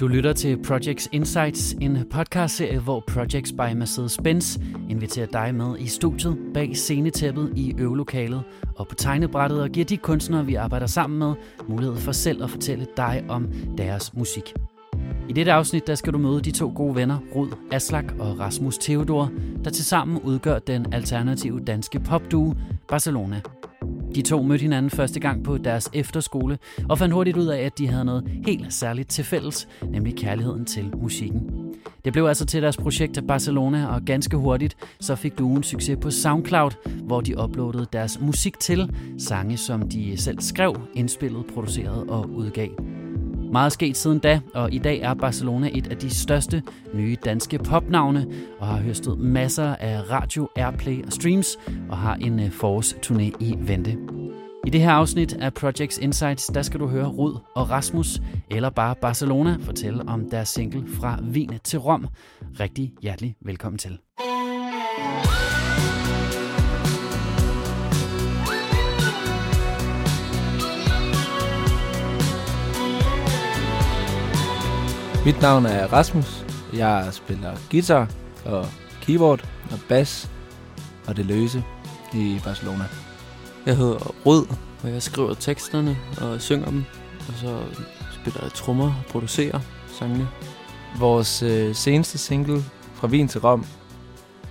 Du lytter til Projects Insights, en podcastserie, hvor Projects by Mercedes-Benz inviterer dig med i studiet, bag scenetæppet, i øvelokalet og på tegnebrættet og giver de kunstnere, vi arbejder sammen med, mulighed for selv at fortælle dig om deres musik. I dette afsnit der skal du møde de to gode venner, Rud Aslak og Rasmus Theodor, der tilsammen udgør den alternative danske popduo Barcelona. De to mødte hinanden første gang på deres efterskole og fandt hurtigt ud af, at de havde noget helt særligt til fælles, nemlig kærligheden til musikken. Det blev altså til deres projekt Barcelona, og ganske hurtigt så fik duoen succes på SoundCloud, hvor de uploadede deres musik til, sange som de selv skrev, indspillede, producerede og udgav. Meget er sket siden da, og i dag er Barcelona et af de største nye danske popnavne, og har høstet masser af radio, airplay og streams, og har en øh, forårsturné i vente. I det her afsnit af Projects Insights, der skal du høre Rud og Rasmus, eller bare Barcelona, fortælle om deres single fra Wien til Rom. Rigtig hjertelig velkommen til. Mit navn er Rasmus. Jeg spiller guitar og keyboard og bass og det løse i Barcelona. Jeg hedder Rød, og jeg skriver teksterne og synger dem. Og så spiller jeg trommer og producerer sangene. Vores øh, seneste single, Fra Wien til Rom,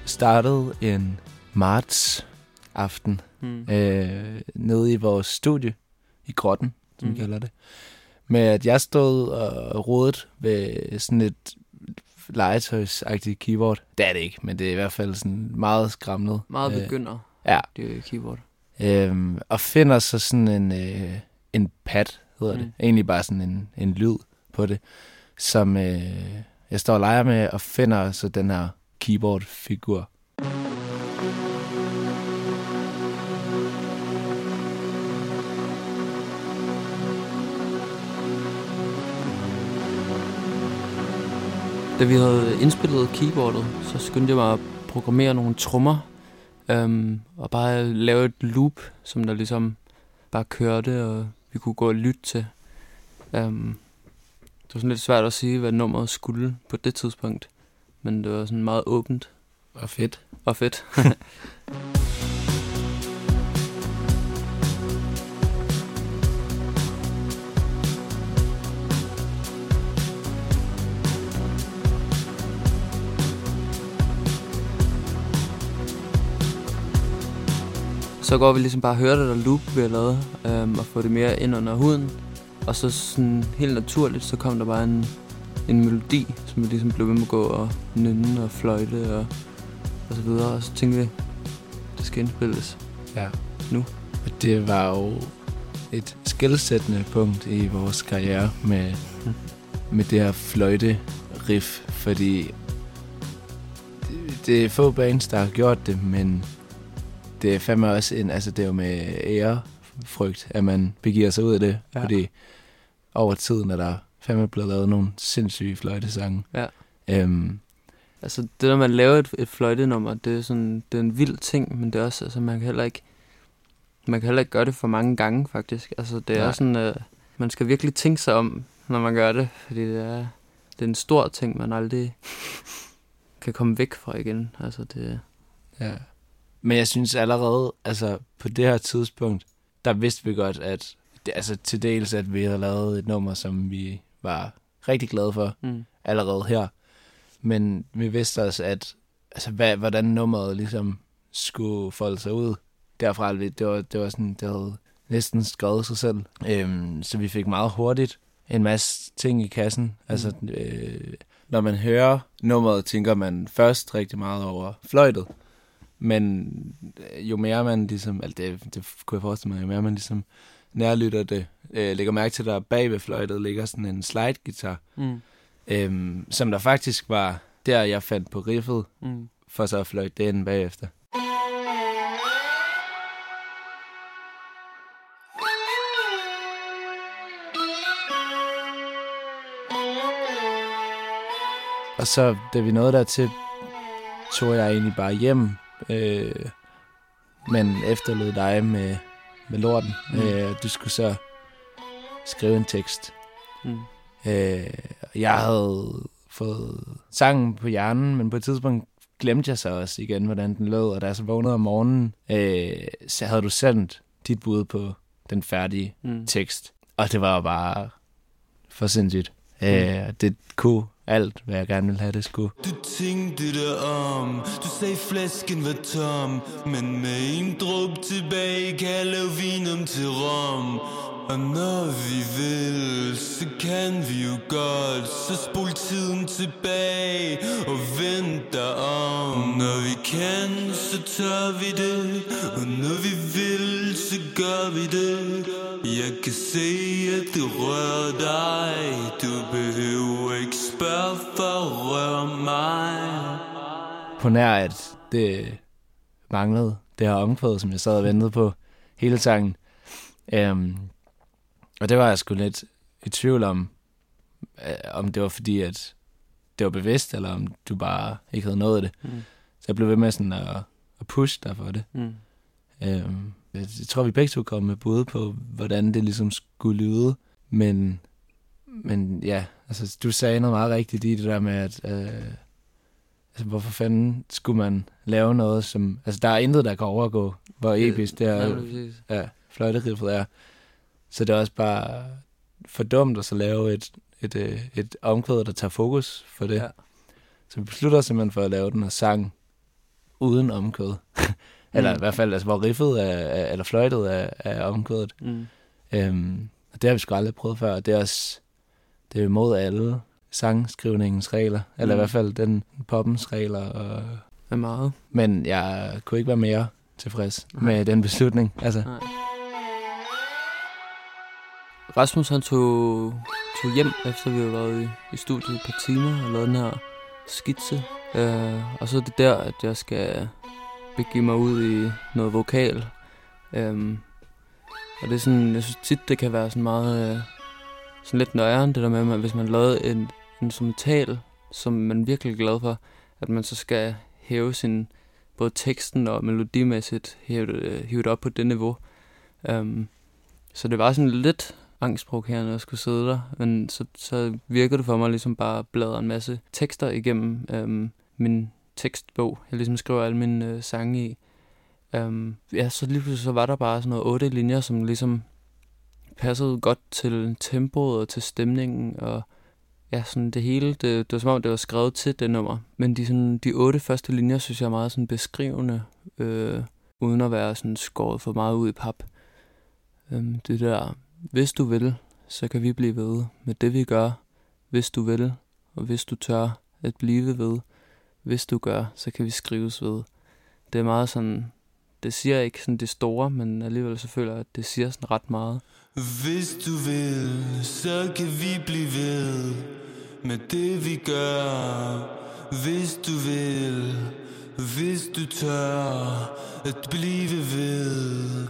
startede en marts aften Hmm. øh, nede i vores studie i Grotten, som mm. Mm. vi kalder det. Med at jeg stod og rodet ved sådan et legetøjsagtigt keyboard. Det er det ikke, men det er i hvert fald sådan meget skramlet. Meget Øh, begynder, Ja, det er keyboard. øhm, og finder så sådan en, øh, en pad, hedder mm. det. Egentlig bare sådan en, en lyd på det, som øh, jeg står og leger med, og finder så den her keyboard-figur. Da vi havde indspillet keyboardet, så skyndte jeg mig at programmere nogle trommer. Um, og bare lave et loop, som der ligesom bare kørte, og vi kunne gå og lytte til. Um, det var sådan lidt svært at sige, hvad nummeret skulle på det tidspunkt. Men det var sådan meget åbent Og fedt. og fedt. Så går vi ligesom bare og hører det der loop, vi har lavet, øhm, og få det mere ind under huden. Og så sådan helt naturligt, så kom der bare en, en melodi, som vi ligesom blev ved med at gå og nynne og fløjte og, og så videre. Og så tænkte vi, det skal indspilles. Ja. Nu. Og det var jo et skældsættende punkt i vores karriere med, Mm. med det her fløjte riff, fordi det, det er få bands, der har gjort det, men det er fandme også en, altså det er jo med ærefrygt, at man begiver sig ud af det, ja. Fordi over tiden er der fandme blevet lavet nogle sindssyge fløjtesange. Ja. Øhm, Altså det der med at lave et, et fløjtenummer, det er sådan, det er en vild ting, men det er også, altså man kan heller ikke, man kan heller ikke gøre det for mange gange faktisk. Altså det er Nej. sådan, uh, man skal virkelig tænke sig om, når man gør det, fordi det er, det er en stor ting, man aldrig kan komme væk fra igen. Altså det, Ja. Men jeg synes allerede, altså på det her tidspunkt, der vidste vi godt, at det, altså til dels, at vi havde lavet et nummer, som vi var rigtig glade for mm, allerede her. Men vi vidste også, at altså, hvad, hvordan nummeret ligesom skulle folde sig ud derfra. Det var, det var sådan, det havde næsten skrevet sig selv. Øhm, så vi fik meget hurtigt en masse ting i kassen. Altså, øh, når man hører nummeret, tænker man først rigtig meget over fløjtet. Men øh, jo mere man ligesom, altså det, det kunne jeg forestille mig, jo mere man ligesom nærlytter det, øh, lægger mærke til, at der bag ved fløjtet ligger sådan en slide-guitar, mm, øhm, som der faktisk var der, jeg fandt på riffet, mm. for så at fløjte det ind bagefter. Og så, da vi nåede dertil, tog jeg egentlig bare hjem, øh, men efterlod dig med, med lorten. Mm. Øh, du skulle så skrive en tekst. Mm. Øh, jeg havde fået sangen på hjernen, men på et tidspunkt glemte jeg så også igen, hvordan den lød, og da jeg så vågnede om morgenen, øh, så havde du sendt dit bud på den færdige Mm. tekst. Og det var jo bare for sindssygt. Mm. Øh, det kunne alt, hvad jeg gerne ville have, det skulle. Du tænkte dig om. Du sagde flasken var tom. Men med en dråb tilbage Kan lave vin om til rom. Og når vi vil Så kan vi jo godt. Så spol tiden tilbage Og vent dig om. Når vi kan Så tør vi det. Og når vi vil Så gør vi det. Jeg kan se at det rører dig. Du behøver ikke spørge for at røre mig. På nær, at det manglede det her omkvæd, som jeg sad og ventede på hele sangen. Um, og det var jeg sgu lidt i tvivl om, øh, om det var fordi, at det var bevidst, eller om du bare ikke havde nået det. Mm. Så jeg blev ved med sådan at, at pushe dig for det. Mm. Øhm, jeg, jeg tror, vi begge to kom med bud på, hvordan det ligesom skulle lyde. Men, men ja, altså, du sagde noget meget rigtigt i det der med, at øh, altså, hvorfor fanden skulle man lave noget, som... Altså, der er intet, der kan overgå, hvor episk det Ja, er, præcis. ja, fløjteriffet er. Så det er også bare for dumt at så lave et, et, et, et omkvæd, der tager fokus for det. Ja. Så vi beslutter os simpelthen for at lave den her sang uden omkvæd. eller Mm. i hvert fald, altså, hvor riffet er, er eller fløjtet er, er omkvædet. Mm. Øhm, og det har vi sgu aldrig prøvet før. og Det er også det er imod alle sangskrivningens regler. Eller Mm. i hvert fald den poppens regler. Og, Er meget. men jeg kunne ikke være mere tilfreds Nej. med den beslutning. Altså, Nej. Rasmus han tog, tog hjem, efter vi havde været i, i studiet et par timer og lavet den her skitse. Øh, og så er det der, at jeg skal begive mig ud i noget vokal. Øhm, og det er sådan, jeg synes tit, det kan være sådan meget, øh, sådan lidt nøjeren, det der med, at hvis man lavede en instrumental, som man virkelig er glad for, at man så skal hæve sin, både teksten og melodimæssigt, hæve det, øh, hive det op på det niveau. Um, så det var sådan lidt angstprovokerende at skulle sidde der, men så, så virkede det for mig ligesom bare at bladre en masse tekster igennem øhm, min tekstbog. Jeg ligesom skriver alle mine øh, sange i. Øhm, ja, så lige pludselig så var der bare sådan noget otte linjer, som ligesom passede godt til tempoet og til stemningen, og ja, sådan det hele, det, det var som om, det var skrevet til det nummer. Men de, sådan, de otte første linjer, synes jeg er meget sådan beskrivende, øh, uden at være sådan skåret for meget ud i pap. Øhm, det der, hvis du vil, så kan vi blive ved med det vi gør, hvis du vil, og hvis du tør at blive ved, hvis du gør, så kan vi skrives ved. Det er meget sådan, det siger ikke sådan det store, men alligevel så føler jeg, at det siger sådan ret meget. Hvis du vil, så kan vi blive ved med det vi gør. Hvis du vil, hvis du tør at blive ved.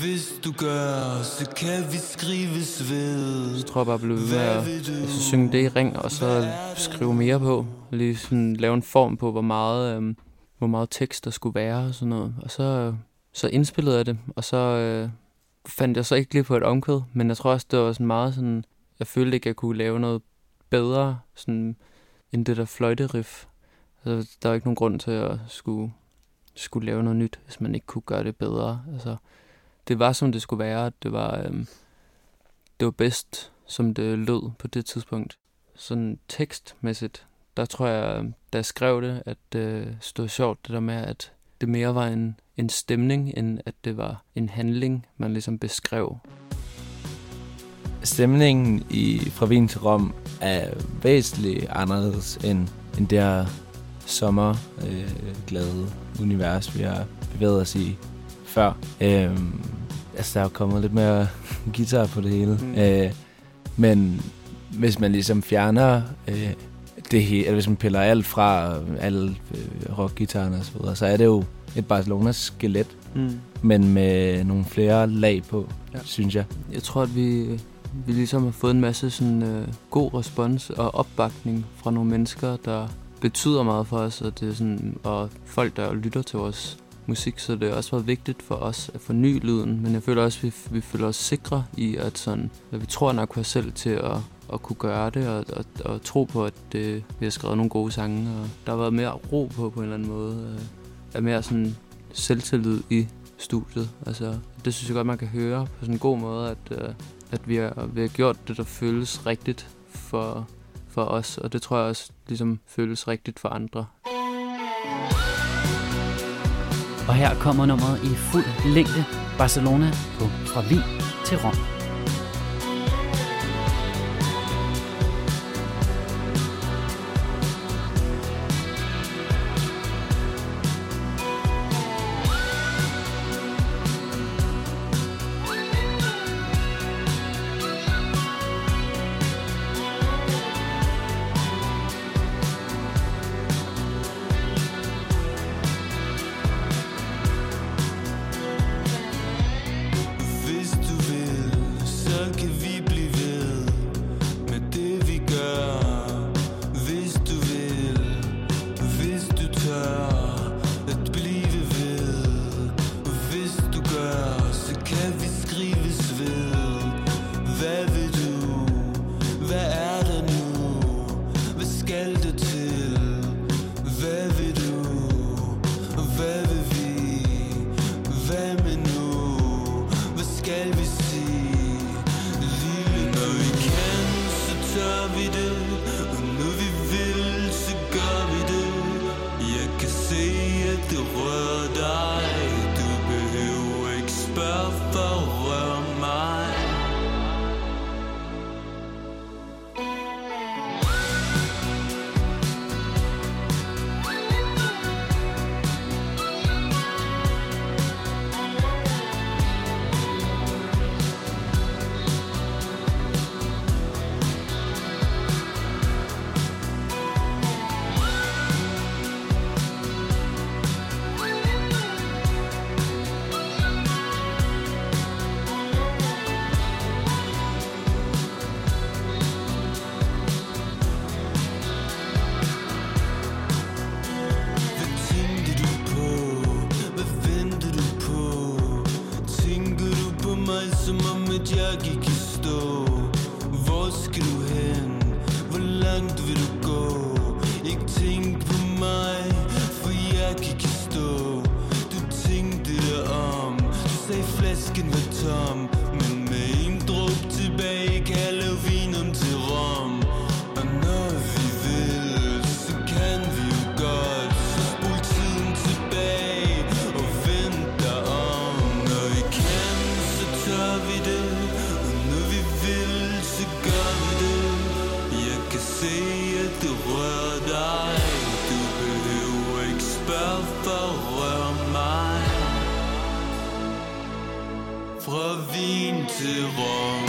Hvis du gør, så kan vi skrives ved. Så tror jeg bare, at blive ved at altså, synge det i ring, og så skrive mere på. Lige sådan lave en form på, hvor meget, øhm, hvor meget tekst der skulle være og sådan noget. Og så, så indspillede jeg det, og så øh, fandt jeg så ikke lige på et omkvæd, men jeg tror også, det var sådan meget sådan, jeg følte ikke, jeg kunne lave noget bedre, sådan, end det der fløjteriff. Altså, der er ikke nogen grund til at skulle, skulle lave noget nyt, hvis man ikke kunne gøre det bedre. Altså, det var, som det skulle være. Det var, øhm, det var bedst, som det lød på det tidspunkt. Sådan tekstmæssigt, der tror jeg, da jeg skrev det, at det stod sjovt, det der med, at det mere var en, en stemning, end at det var en handling, man ligesom beskrev. stemningen i Fra Wien til Rom er væsentligt anderledes end, end det sommerglade øh, glade univers, vi har bevæget os i før. Øhm, altså, der er jo kommet lidt mere guitar på det hele. Mm. Øh, men hvis man ligesom fjerner øh, det hele, eller hvis man piller alt fra, alle øh, rockgitarerne og så videre, så er det jo et Barcelona-skelet, Mm. men med nogle flere lag på, ja. synes jeg. Jeg tror, at vi, vi ligesom har fået en masse sådan, øh, god respons og opbakning fra nogle mennesker, der betyder meget for os, og, det er sådan, og folk, der lytter til vores musik, så det har også været vigtigt for os at forny lyden, men jeg føler også, at vi, vi føler os sikre i, at, sådan, at vi tror nok på os selv til at at kunne gøre det, og, og, og tro på, at det, vi har skrevet nogle gode sange, og der har været mere ro på på en eller anden måde. Øh, er mere sådan selvtillid i studiet. Altså, det synes jeg godt, man kan høre på sådan en god måde, at, øh, at vi, har, vi har gjort det, der føles rigtigt for, for os, og det tror jeg også ligesom føles rigtigt for andre. Og her kommer nummeret i fuld længde Barcelona på Fra Wien til Rom. Langt vil du gå? Ikke tænk på mig, for jeg kan ikke stå Du tænkte om Du sagde flasken var tom Wien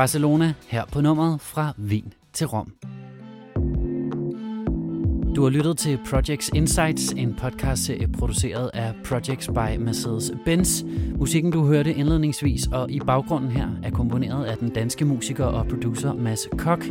Barcelona her på nummeret fra Wien til Rom. Du har lyttet til Projects Insights, en podcastserie produceret af Projects by Mercedes-Benz. Musikken, du hørte indledningsvis og i baggrunden her, er komponeret af den danske musiker og producer Mads Kok.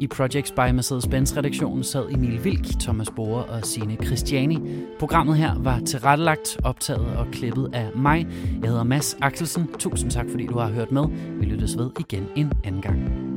I Projects by Mercedes-Benz redaktionen sad Emil Vilk, Thomas Bore og Sine Christiani. Programmet her var tilrettelagt, optaget og klippet af mig. Jeg hedder Mads Axelsen. Tusind tak, fordi du har hørt med. Vi lyttes ved igen en anden gang.